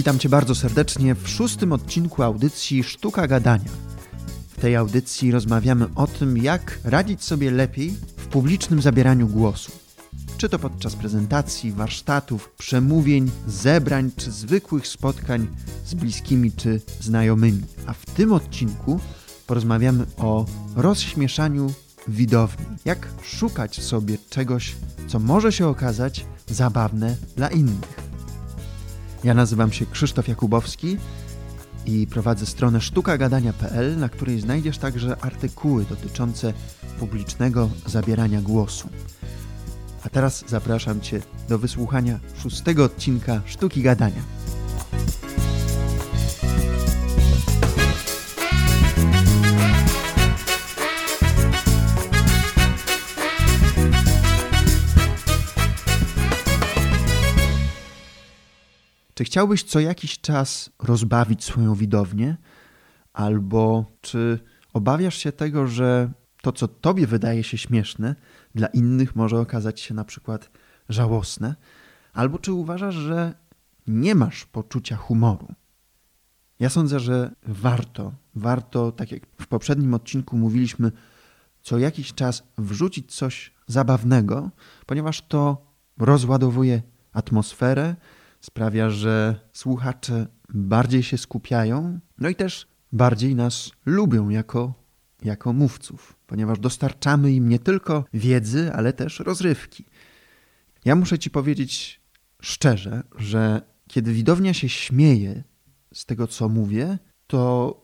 Witam Cię bardzo serdecznie w szóstym odcinku audycji Sztuka Gadania. W tej audycji rozmawiamy o tym, jak radzić sobie lepiej w publicznym zabieraniu głosu. Czy to podczas prezentacji, warsztatów, przemówień, zebrań czy zwykłych spotkań z bliskimi czy znajomymi. A w tym odcinku porozmawiamy o rozśmieszaniu widowni. Jak szukać sobie czegoś, co może się okazać zabawne dla innych. Ja nazywam się Krzysztof Jakubowski i prowadzę stronę sztukagadania.pl, na której znajdziesz także artykuły dotyczące publicznego zabierania głosu. A teraz zapraszam Cię do wysłuchania szóstego odcinka Sztuki Gadania. Czy chciałbyś co jakiś czas rozbawić swoją widownię? Albo czy obawiasz się tego, że to, co tobie wydaje się śmieszne, dla innych może okazać się na przykład żałosne? Albo czy uważasz, że nie masz poczucia humoru? Ja sądzę, że warto, warto, tak jak w poprzednim odcinku mówiliśmy, co jakiś czas wrzucić coś zabawnego, ponieważ to rozładowuje atmosferę, sprawia, że słuchacze bardziej się skupiają, no i też bardziej nas lubią jako, jako mówców, ponieważ dostarczamy im nie tylko wiedzy, ale też rozrywki. Ja muszę Ci powiedzieć szczerze, że kiedy widownia się śmieje z tego, co mówię, to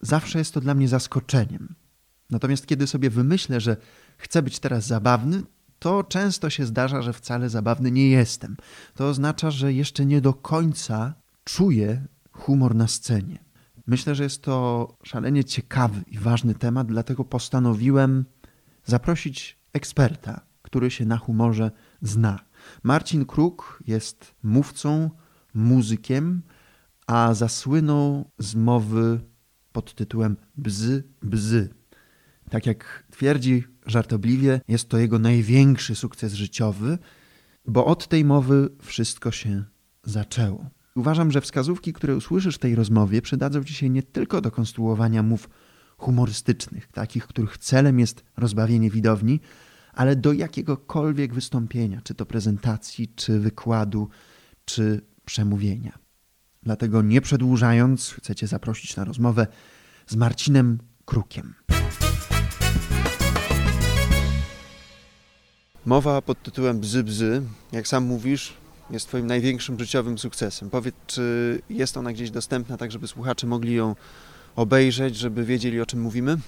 zawsze jest to dla mnie zaskoczeniem. Natomiast kiedy sobie wymyślę, że chcę być teraz zabawny, to często się zdarza, że wcale zabawny nie jestem. To oznacza, że jeszcze nie do końca czuję humor na scenie. Myślę, że jest to szalenie ciekawy i ważny temat, dlatego postanowiłem zaprosić eksperta, który się na humorze zna. Marcin Kruk jest mówcą, muzykiem, a zasłynął z mowy pod tytułem Bzy, bzy. Tak jak twierdzi żartobliwie, jest to jego największy sukces życiowy, bo od tej mowy wszystko się zaczęło. Uważam, że wskazówki, które usłyszysz w tej rozmowie, przydadzą ci się nie tylko do konstruowania mów humorystycznych, takich, których celem jest rozbawienie widowni, ale do jakiegokolwiek wystąpienia, czy to prezentacji, czy wykładu, czy przemówienia. Dlatego nie przedłużając, chcę Cię zaprosić na rozmowę z Marcinem Krukiem. Mowa pod tytułem Bzy Bzy, jak sam mówisz, jest Twoim największym życiowym sukcesem. Powiedz, czy jest ona gdzieś dostępna, tak żeby słuchacze mogli ją obejrzeć, żeby wiedzieli, o czym mówimy?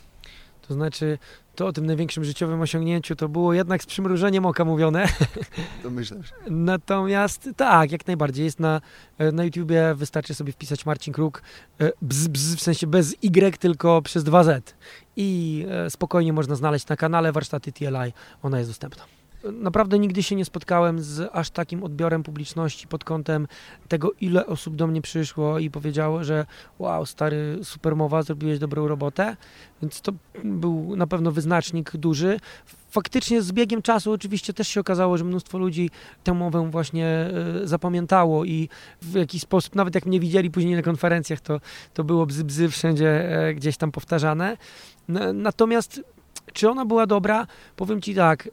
To znaczy, to o tym największym życiowym osiągnięciu to było jednak z przymrużeniem oka mówione. To myślę. Natomiast tak, jak najbardziej. Jest na, na YouTubie, wystarczy sobie wpisać Marcin Kruk, e, bz, bz, w sensie bez Y, tylko przez 2Z. I e, spokojnie można znaleźć na kanale Warsztaty TLI. Ona jest dostępna naprawdę nigdy się nie spotkałem z aż takim odbiorem publiczności pod kątem tego, ile osób do mnie przyszło i powiedziało, że wow, stary, supermowa, zrobiłeś dobrą robotę, więc to był na pewno wyznacznik duży. Faktycznie z biegiem czasu oczywiście też się okazało, że mnóstwo ludzi tę mowę właśnie e, zapamiętało i w jakiś sposób, nawet jak mnie widzieli później na konferencjach, to, to było bzy, bzy wszędzie e, gdzieś tam powtarzane. Natomiast czy ona była dobra? Powiem Ci tak,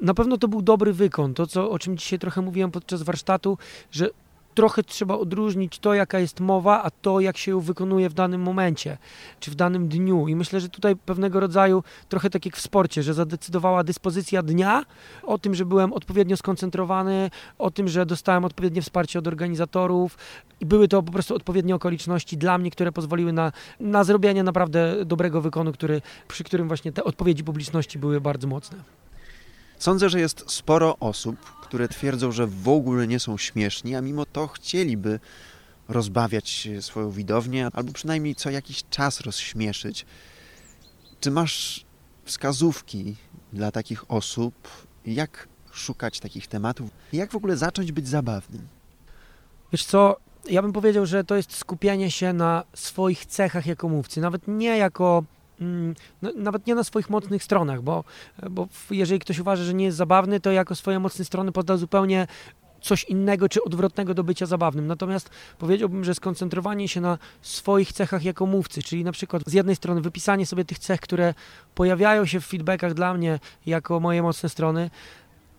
na pewno to był dobry wykon. To, co, o czym dzisiaj trochę mówiłem podczas warsztatu, że trochę trzeba odróżnić to, jaka jest mowa, a to, jak się ją wykonuje w danym momencie, czy w danym dniu. I myślę, że tutaj pewnego rodzaju, trochę tak jak w sporcie, że zadecydowała dyspozycja dnia o tym, że byłem odpowiednio skoncentrowany, o tym, że dostałem odpowiednie wsparcie od organizatorów i były to po prostu odpowiednie okoliczności dla mnie, które pozwoliły na, na zrobienie naprawdę dobrego wykonu, który, przy którym właśnie te odpowiedzi publiczności były bardzo mocne. Sądzę, że jest sporo osób, które twierdzą, że w ogóle nie są śmieszni, a mimo to chcieliby rozbawiać swoją widownię, albo przynajmniej co jakiś czas rozśmieszyć. Czy masz wskazówki dla takich osób, jak szukać takich tematów, jak w ogóle zacząć być zabawnym? Wiesz co, ja bym powiedział, że to jest skupianie się na swoich cechach jako mówcy, nawet nie jako no, nawet nie na swoich mocnych stronach, bo, bo jeżeli ktoś uważa, że nie jest zabawny, to jako swoje mocne strony podał zupełnie coś innego czy odwrotnego do bycia zabawnym. Natomiast powiedziałbym, że skoncentrowanie się na swoich cechach jako mówcy, czyli na przykład z jednej strony wypisanie sobie tych cech, które pojawiają się w feedbackach dla mnie jako moje mocne strony,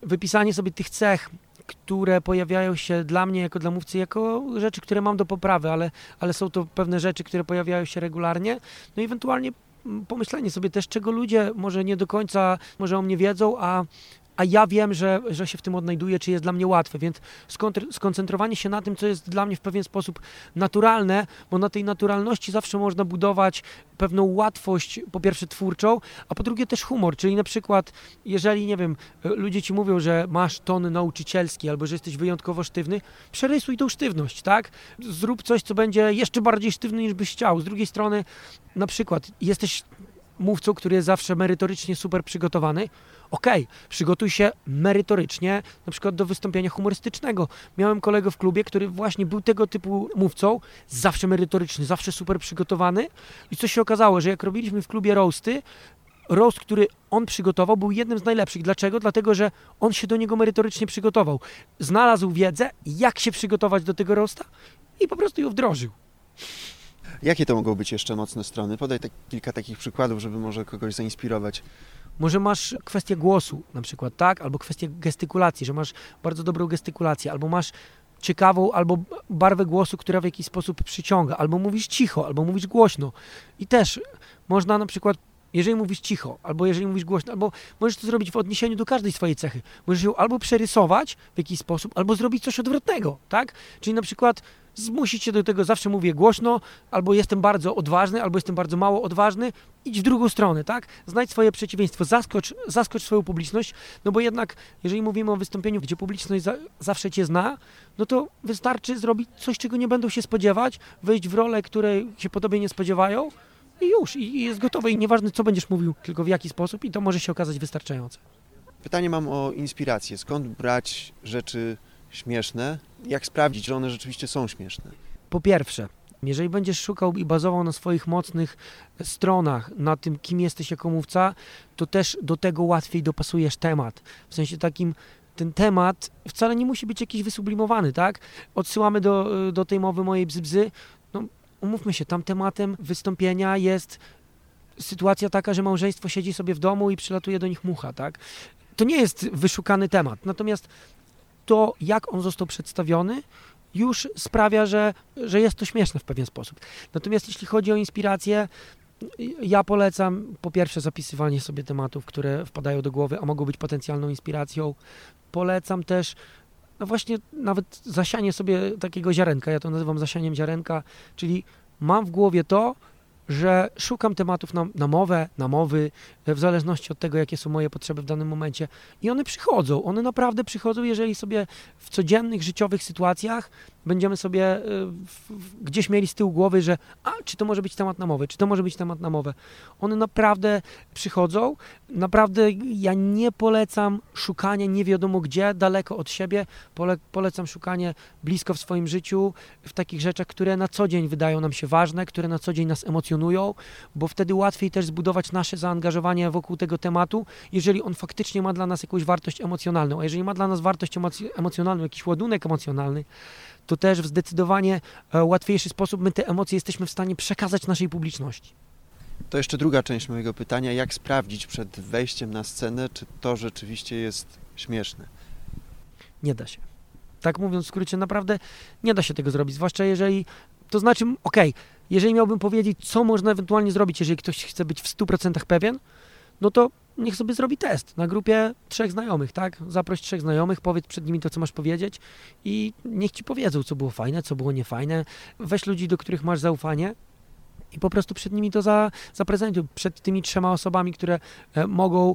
wypisanie sobie tych cech, które pojawiają się dla mnie jako dla mówcy, jako rzeczy, które mam do poprawy, ale, ale są to pewne rzeczy, które pojawiają się regularnie. No i ewentualnie pomyślenie sobie też, czego ludzie może nie do końca może o mnie wiedzą, a a ja wiem, że, że się w tym odnajduję, czy jest dla mnie łatwe, więc skoncentrowanie się na tym, co jest dla mnie w pewien sposób naturalne, bo na tej naturalności zawsze można budować pewną łatwość, po pierwsze twórczą, a po drugie też humor, czyli na przykład, jeżeli, nie wiem, ludzie ci mówią, że masz ton nauczycielski albo że jesteś wyjątkowo sztywny, przerysuj tą sztywność, tak? Zrób coś, co będzie jeszcze bardziej sztywny niż byś chciał. Z drugiej strony, na przykład, jesteś mówcą, który jest zawsze merytorycznie super przygotowany, okej, okay, przygotuj się merytorycznie, na przykład do wystąpienia humorystycznego. Miałem kolegę w klubie, który właśnie był tego typu mówcą, zawsze merytoryczny, zawsze super przygotowany i co się okazało, że jak robiliśmy w klubie roasty, roast, który on przygotował, był jednym z najlepszych. Dlaczego? Dlatego, że on się do niego merytorycznie przygotował. Znalazł wiedzę, jak się przygotować do tego roasta i po prostu ją wdrożył. Jakie to mogą być jeszcze mocne strony? Podaj tak, kilka takich przykładów, żeby może kogoś zainspirować. Może masz kwestię głosu na przykład, tak? Albo kwestię gestykulacji, że masz bardzo dobrą gestykulację, albo masz ciekawą albo barwę głosu, która w jakiś sposób przyciąga, albo mówisz cicho, albo mówisz głośno. I też można na przykład jeżeli mówisz cicho, albo jeżeli mówisz głośno, albo możesz to zrobić w odniesieniu do każdej swojej cechy. Możesz ją albo przerysować w jakiś sposób, albo zrobić coś odwrotnego, tak? Czyli na przykład zmusić się do tego, zawsze mówię głośno, albo jestem bardzo odważny, albo jestem bardzo mało odważny, idź w drugą stronę, tak? Znajdź swoje przeciwieństwo, zaskocz, zaskocz swoją publiczność, no bo jednak, jeżeli mówimy o wystąpieniu, gdzie publiczność za, zawsze cię zna, no to wystarczy zrobić coś, czego nie będą się spodziewać, wejść w rolę, której się po tobie nie spodziewają i już, i, jest gotowe i nieważne, co będziesz mówił, tylko w jaki sposób i to może się okazać wystarczające. Pytanie mam o inspirację. Skąd brać rzeczy śmieszne, jak sprawdzić, że one rzeczywiście są śmieszne? Po pierwsze, jeżeli będziesz szukał i bazował na swoich mocnych stronach, na tym, kim jesteś jako mówca, to też do tego łatwiej dopasujesz temat. W sensie takim, ten temat wcale nie musi być jakiś wysublimowany, tak? Odsyłamy do, do tej mowy mojej bzy, no umówmy się, tam tematem wystąpienia jest sytuacja taka, że małżeństwo siedzi sobie w domu i przylatuje do nich mucha, tak? To nie jest wyszukany temat, natomiast to, jak on został przedstawiony, już sprawia, że, że jest to śmieszne w pewien sposób. Natomiast jeśli chodzi o inspirację, ja polecam po pierwsze zapisywanie sobie tematów, które wpadają do głowy, a mogą być potencjalną inspiracją. Polecam też no właśnie nawet zasianie sobie takiego ziarenka, ja to nazywam zasianiem ziarenka, czyli mam w głowie to, że szukam tematów na, na mowę, na mowy, w zależności od tego, jakie są moje potrzeby w danym momencie. I one przychodzą, one naprawdę przychodzą, jeżeli sobie w codziennych, życiowych sytuacjach będziemy sobie y, gdzieś mieli z tyłu głowy, że a, czy to może być temat na mowę, czy to może być temat na mowę. One naprawdę przychodzą. Naprawdę ja nie polecam szukania nie wiadomo gdzie, daleko od siebie. Pole, polecam szukanie blisko w swoim życiu, w takich rzeczach, które na co dzień wydają nam się ważne, które na co dzień nas emocjonują, bo wtedy łatwiej też zbudować nasze zaangażowanie wokół tego tematu, jeżeli on faktycznie ma dla nas jakąś wartość emocjonalną. A jeżeli ma dla nas wartość emocjonalną, jakiś ładunek emocjonalny, to też w zdecydowanie e, łatwiejszy sposób my te emocje jesteśmy w stanie przekazać naszej publiczności. To jeszcze druga część mojego pytania. Jak sprawdzić przed wejściem na scenę, czy to rzeczywiście jest śmieszne? Nie da się. Tak mówiąc w skrócie, naprawdę nie da się tego zrobić, zwłaszcza jeżeli, to znaczy, okej, okay, jeżeli miałbym powiedzieć, co można ewentualnie zrobić, jeżeli ktoś chce być w 100% pewien, no to niech sobie zrobi test na grupie trzech znajomych, tak? Zaproś trzech znajomych, powiedz przed nimi to, co masz powiedzieć i niech ci powiedzą, co było fajne, co było niefajne. Weź ludzi, do których masz zaufanie i po prostu przed nimi to za, zaprezentuj. Przed tymi trzema osobami, które e, mogą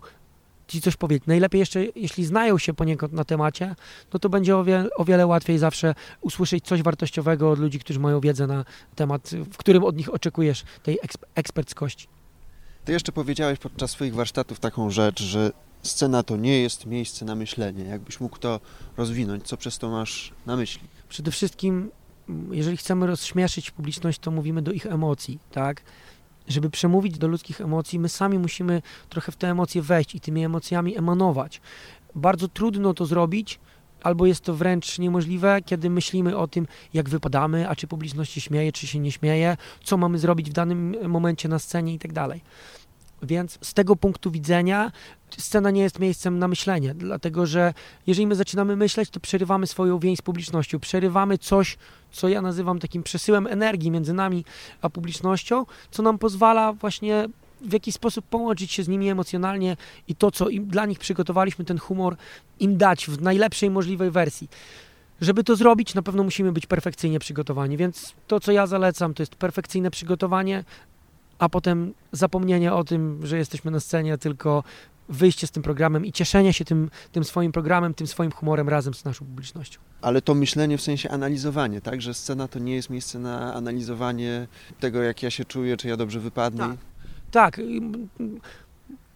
ci coś powiedzieć. Najlepiej jeszcze, jeśli znają się poniekąd na temacie, no to będzie o wiele, o wiele łatwiej zawsze usłyszeć coś wartościowego od ludzi, którzy mają wiedzę na temat, w którym od nich oczekujesz tej eksperckości. Ty jeszcze powiedziałeś podczas swoich warsztatów taką rzecz, że scena to nie jest miejsce na myślenie. Jakbyś mógł to rozwinąć, co przez to masz na myśli? Przede wszystkim, jeżeli chcemy rozśmieszyć publiczność, to mówimy do ich emocji, tak? Żeby przemówić do ludzkich emocji, my sami musimy trochę w te emocje wejść i tymi emocjami emanować. Bardzo trudno to zrobić, albo jest to wręcz niemożliwe, kiedy myślimy o tym, jak wypadamy, a czy publiczność się śmieje, czy się nie śmieje, co mamy zrobić w danym momencie na scenie i tak dalej. Więc z tego punktu widzenia scena nie jest miejscem na myślenie, dlatego że jeżeli my zaczynamy myśleć, to przerywamy swoją więź z publicznością, przerywamy coś, co ja nazywam takim przesyłem energii między nami a publicznością, co nam pozwala właśnie w jakiś sposób połączyć się z nimi emocjonalnie i to, co im, dla nich przygotowaliśmy, ten humor, im dać w najlepszej możliwej wersji. Żeby to zrobić, na pewno musimy być perfekcyjnie przygotowani, więc to, co ja zalecam, to jest perfekcyjne przygotowanie, a potem zapomnienie o tym, że jesteśmy na scenie, tylko wyjście z tym programem i cieszenie się tym, tym swoim programem, tym swoim humorem razem z naszą publicznością. Ale to myślenie w sensie analizowanie, tak? Że scena to nie jest miejsce na analizowanie tego, jak ja się czuję, czy ja dobrze wypadnę. Tak. tak.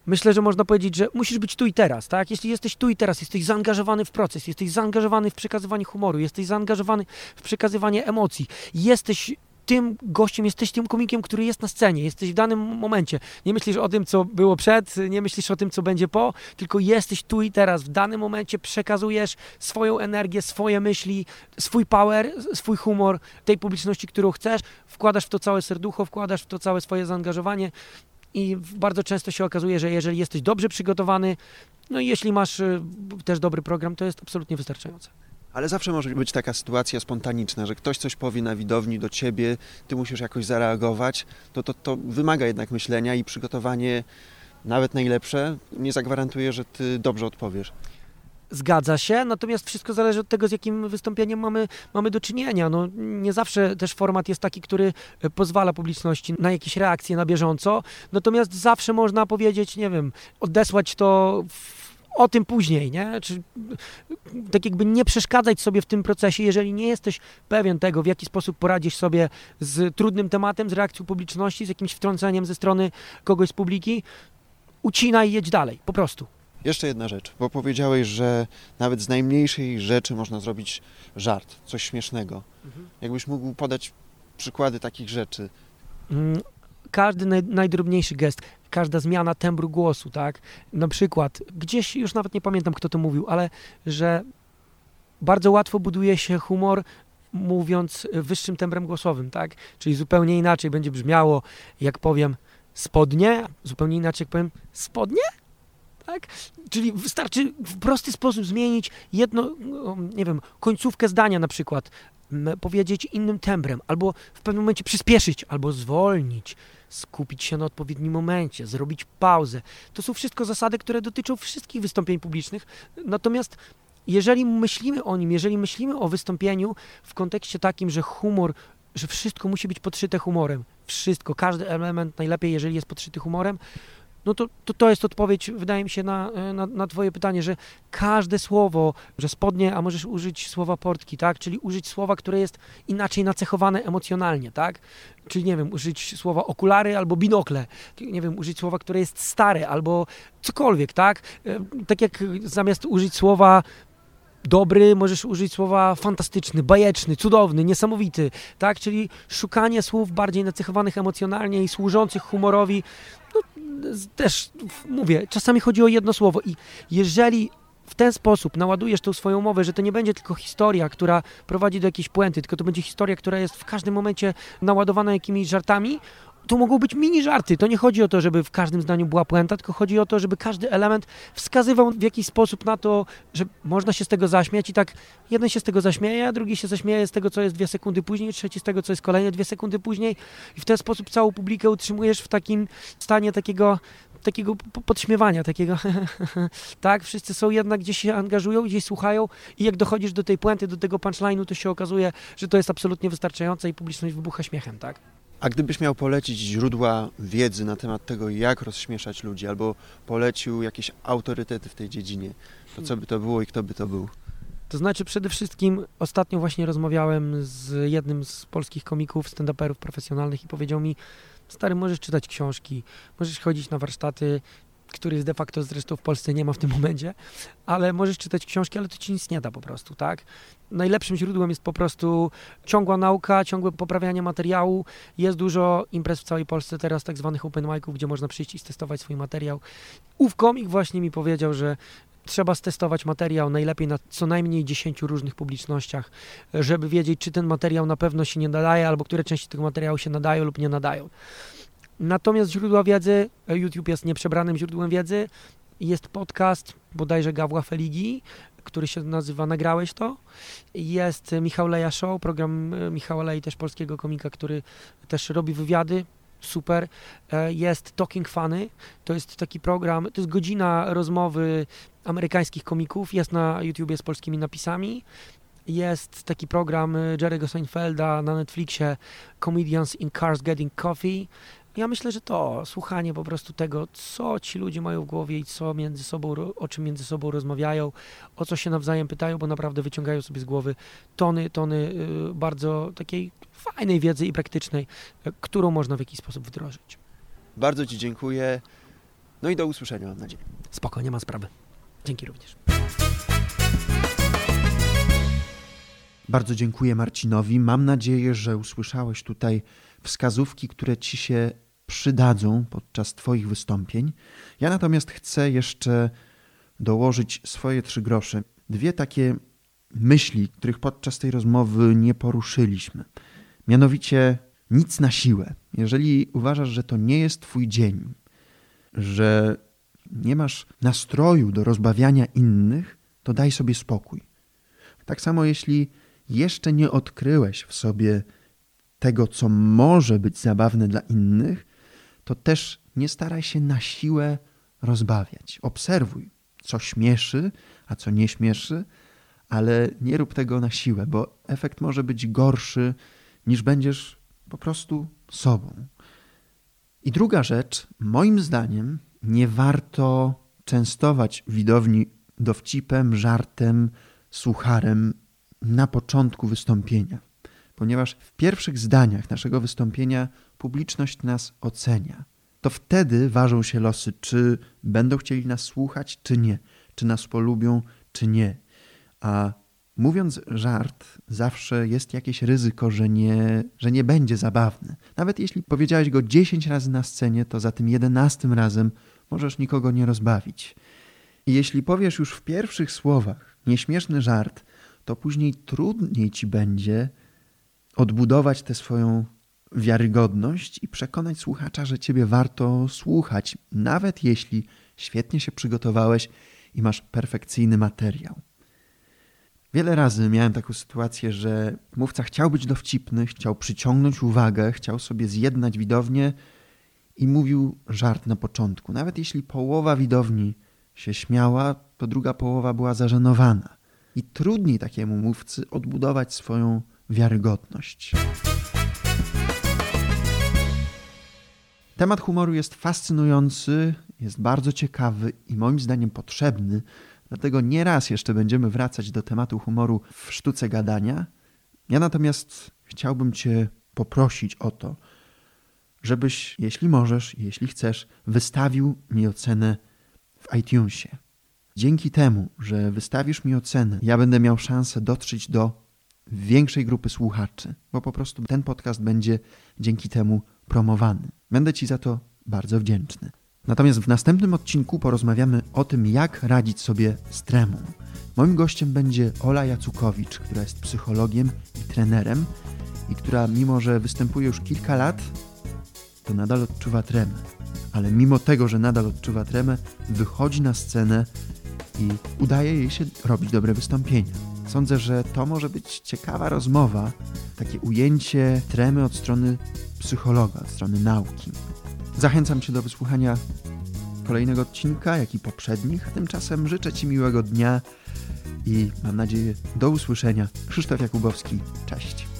Myślę, że można powiedzieć, że musisz być tu i teraz, tak? Jeśli jesteś tu i teraz, jesteś zaangażowany w proces, jesteś zaangażowany w przekazywanie humoru, jesteś zaangażowany w przekazywanie emocji, jesteś tym gościem, jesteś tym komikiem, który jest na scenie, jesteś w danym momencie. Nie myślisz o tym, co było przed, nie myślisz o tym, co będzie po, tylko jesteś tu i teraz. W danym momencie przekazujesz swoją energię, swoje myśli, swój power, swój humor tej publiczności, którą chcesz, wkładasz w to całe serducho, wkładasz w to całe swoje zaangażowanie i bardzo często się okazuje, że jeżeli jesteś dobrze przygotowany, no i jeśli masz y, też dobry program, to jest absolutnie wystarczające. Ale zawsze może być taka sytuacja spontaniczna, że ktoś coś powie na widowni do ciebie, ty musisz jakoś zareagować. To, to, to wymaga jednak myślenia i przygotowanie, nawet najlepsze, nie zagwarantuje, że ty dobrze odpowiesz. Zgadza się, natomiast wszystko zależy od tego, z jakim wystąpieniem mamy, mamy do czynienia. No, nie zawsze też format jest taki, który pozwala publiczności na jakieś reakcje na bieżąco, natomiast zawsze można powiedzieć, nie wiem, odesłać to w o tym później, nie? Czy, tak jakby nie przeszkadzać sobie w tym procesie, jeżeli nie jesteś pewien tego, w jaki sposób poradzisz sobie z trudnym tematem, z reakcją publiczności, z jakimś wtrąceniem ze strony kogoś z publiki, ucinaj i jedź dalej, po prostu. Jeszcze jedna rzecz, bo powiedziałeś, że nawet z najmniejszej rzeczy można zrobić żart, coś śmiesznego. Mhm. Jakbyś mógł podać przykłady takich rzeczy. Mm, każdy naj, najdrobniejszy gest, każda zmiana tembru głosu, tak? Na przykład, gdzieś już nawet nie pamiętam, kto to mówił, ale że bardzo łatwo buduje się humor mówiąc wyższym tembrem głosowym, tak? Czyli zupełnie inaczej będzie brzmiało, jak powiem spodnie, zupełnie inaczej jak powiem spodnie, tak? Czyli wystarczy w prosty sposób zmienić jedno, nie wiem, końcówkę zdania na przykład, powiedzieć innym tembrem, albo w pewnym momencie przyspieszyć, albo zwolnić, skupić się na odpowiednim momencie, zrobić pauzę. To są wszystko zasady, które dotyczą wszystkich wystąpień publicznych. Natomiast jeżeli myślimy o nim, jeżeli myślimy o wystąpieniu w kontekście takim, że humor, że wszystko musi być podszyte humorem, wszystko, każdy element najlepiej, jeżeli jest podszyty humorem, no to, to, to jest odpowiedź, wydaje mi się, na, na, na Twoje pytanie, że każde słowo, że spodnie, a możesz użyć słowa portki, tak? Czyli użyć słowa, które jest inaczej nacechowane emocjonalnie, tak? Czyli, nie wiem, użyć słowa okulary albo binokle, nie wiem, użyć słowa, które jest stare albo cokolwiek, tak? E, tak jak zamiast użyć słowa dobry, możesz użyć słowa fantastyczny, bajeczny, cudowny, niesamowity, tak? Czyli szukanie słów bardziej nacechowanych emocjonalnie i służących humorowi, no, też mówię, czasami chodzi o jedno słowo i jeżeli w ten sposób naładujesz tą swoją mowę, że to nie będzie tylko historia, która prowadzi do jakiejś puenty, tylko to będzie historia, która jest w każdym momencie naładowana jakimiś żartami, to mogą być mini żarty. To nie chodzi o to, żeby w każdym zdaniu była puenta, tylko chodzi o to, żeby każdy element wskazywał w jakiś sposób na to, że można się z tego zaśmiać i tak jeden się z tego zaśmieje, a drugi się zaśmieje z tego, co jest dwie sekundy później, trzeci z tego, co jest kolejne dwie sekundy później i w ten sposób całą publikę utrzymujesz w takim stanie takiego takiego podśmiewania, takiego tak, wszyscy są jednak gdzieś się angażują, gdzieś słuchają i jak dochodzisz do tej puenty, do tego punchline'u, to się okazuje, że to jest absolutnie wystarczające i publiczność wybucha śmiechem, tak? A gdybyś miał polecić źródła wiedzy na temat tego, jak rozśmieszać ludzi, albo polecił jakieś autorytety w tej dziedzinie, to co by to było i kto by to był? To znaczy przede wszystkim ostatnio właśnie rozmawiałem z jednym z polskich komików, stand-uperów profesjonalnych i powiedział mi, stary, możesz czytać książki, możesz chodzić na warsztaty, których de facto zresztą w Polsce nie ma w tym momencie, ale możesz czytać książki, ale to ci nic nie da po prostu, tak? Najlepszym źródłem jest po prostu ciągła nauka, ciągłe poprawianie materiału. Jest dużo imprez w całej Polsce teraz, tak zwanych open miców, gdzie można przyjść i testować swój materiał. Ów komik właśnie mi powiedział, że trzeba stestować materiał najlepiej na co najmniej 10 różnych publicznościach, żeby wiedzieć, czy ten materiał na pewno się nie nadaje, albo które części tego materiału się nadają lub nie nadają. Natomiast źródła wiedzy, YouTube jest nieprzebranym źródłem wiedzy, jest podcast bodajże Gawła Feligi, który się nazywa Nagrałeś to. Jest Michał Leja Show, program e, Michała Lej, też polskiego komika, który też robi wywiady, super. E, jest Talking Funny, to jest taki program, to jest godzina rozmowy amerykańskich komików, jest na YouTubie z polskimi napisami. Jest taki program e, Jerry'ego Seinfelda na Netflixie Comedians in Cars Getting Coffee. Ja myślę, że to słuchanie po prostu tego, co ci ludzie mają w głowie i co między sobą, o czym między sobą rozmawiają, o co się nawzajem pytają, bo naprawdę wyciągają sobie z głowy tony, tony y, bardzo takiej fajnej wiedzy i praktycznej, y, którą można w jakiś sposób wdrożyć. Bardzo Ci dziękuję. No i do usłyszenia, mam nadzieję. Spoko, nie ma sprawy. Dzięki również. Bardzo dziękuję Marcinowi. Mam nadzieję, że usłyszałeś tutaj wskazówki, które Ci się przydadzą podczas Twoich wystąpień. Ja natomiast chcę jeszcze dołożyć swoje trzy grosze. Dwie takie myśli, których podczas tej rozmowy nie poruszyliśmy. Mianowicie nic na siłę. Jeżeli uważasz, że to nie jest Twój dzień, że nie masz nastroju do rozbawiania innych, to daj sobie spokój. Tak samo jeśli jeszcze nie odkryłeś w sobie tego, co może być zabawne dla innych, to też nie staraj się na siłę rozbawiać. Obserwuj, co śmieszy, a co nie śmieszy, ale nie rób tego na siłę, bo efekt może być gorszy niż będziesz po prostu sobą. I druga rzecz, moim zdaniem, nie warto częstować widowni dowcipem, żartem, sucharem na początku wystąpienia, ponieważ w pierwszych zdaniach naszego wystąpienia publiczność nas ocenia. To wtedy ważą się losy, czy będą chcieli nas słuchać, czy nie, czy nas polubią, czy nie. A mówiąc żart, zawsze jest jakieś ryzyko, że nie, że nie będzie zabawny. Nawet jeśli powiedziałeś go 10 razy na scenie, to za tym 11 razem możesz nikogo nie rozbawić. I jeśli powiesz już w pierwszych słowach nieśmieszny żart, to później trudniej ci będzie odbudować tę swoją wiarygodność i przekonać słuchacza, że ciebie warto słuchać, nawet jeśli świetnie się przygotowałeś i masz perfekcyjny materiał. Wiele razy miałem taką sytuację, że mówca chciał być dowcipny, chciał przyciągnąć uwagę, chciał sobie zjednać widownię i mówił żart na początku. Nawet jeśli połowa widowni się śmiała, to druga połowa była zażenowana. I trudniej takiemu mówcy odbudować swoją wiarygodność. Temat humoru jest fascynujący, jest bardzo ciekawy i moim zdaniem potrzebny, dlatego nieraz jeszcze będziemy wracać do tematu humoru w sztuce gadania. Ja natomiast chciałbym Cię poprosić o to, żebyś, jeśli możesz, jeśli chcesz, wystawił mi ocenę w iTunesie. Dzięki temu, że wystawisz mi ocenę, ja będę miał szansę dotrzeć do większej grupy słuchaczy, bo po prostu ten podcast będzie dzięki temu promowany. Będę Ci za to bardzo wdzięczny. Natomiast w następnym odcinku porozmawiamy o tym, jak radzić sobie z tremą. Moim gościem będzie Ola Jacukowicz, która jest psychologiem i trenerem i która, mimo że występuje już kilka lat, to nadal odczuwa tremę. Ale mimo tego, że nadal odczuwa tremę, wychodzi na scenę i udaje jej się robić dobre wystąpienia. Sądzę, że to może być ciekawa rozmowa, takie ujęcie tremy od strony psychologa, od strony nauki. Zachęcam Cię do wysłuchania kolejnego odcinka, jak i poprzednich. A tymczasem życzę Ci miłego dnia i mam nadzieję do usłyszenia. Krzysztof Jakubowski, cześć.